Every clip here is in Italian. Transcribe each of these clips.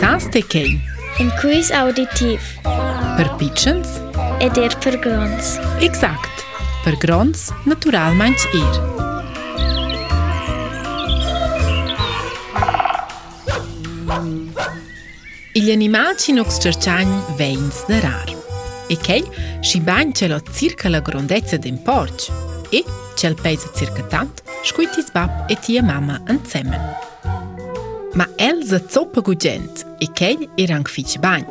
Sastechei. În quiz auditiv. Per Përpiqens? E der përgrons. Exakt. Përgrons natural meint ir. Gli animalci nox cerciagni veins de rar. E chei si bancelo circa la grandezza d'un porc e cel pesa circa tant scuitis bab e tia mamma insieme. Ma Elsa zoppa gugent e chei era anche fitch bagn.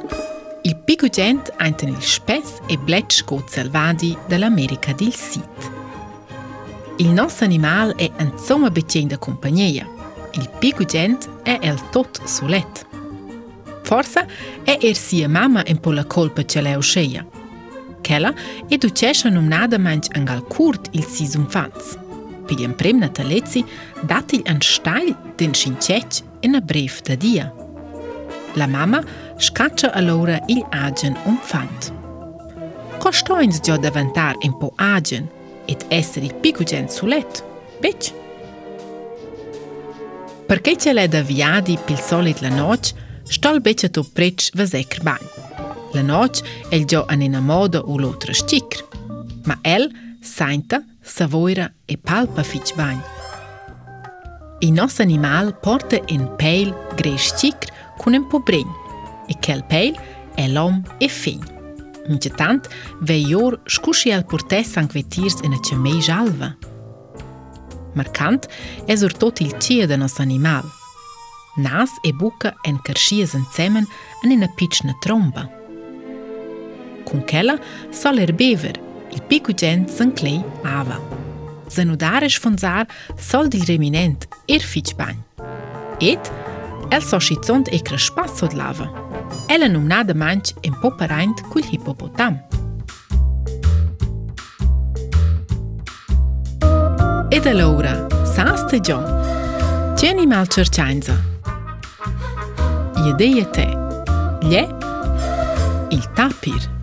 Il pigugent einten il spess e blet scot selvadi dell'America del Sud. Il nostro animal è insomma becien da compagnia. Il pigugent è el tot sulet. Forsa è er sia mamma un po' la colpa ce l'è usceia. Kella è ducescia numnada manch angal curt il sis infants. Per gli prem natalezzi datil an steil den scincec in a brev da dia. La mamma scaccia allora il agen umfant. Costoins già davantar un po' agen ed essere il picugen sulet, bec? Perché ce l'è da viadi pil solit la noc, stol beccia to prec vasecr bagn. La noc el già an ina moda u l'otra sticr, ma el sainta, savoira e palpa fitch bagn. Il nostro animal porta un peil gres sticr con un po' bregn, e quel peil è l'om e fin. Mince tant, veior scusci al portess anche vetirs in a cemei jalva. Marcant è tot il cia de nos animal. Nas e buca en carschies insemen en una pitchna tromba. Con quella sol er bever, il picugen s'enclei ava zënudarish fëndzar sol di reminent, ir fiqbanj. Et, el so shicont e krëshpas sot lavë. Ele numna dë manq e mpo përajnt kull hipopotam. Ed e l'ora, sa stë gjo? Qeni mal qërqanjza. Jede je te, lje, il tapir.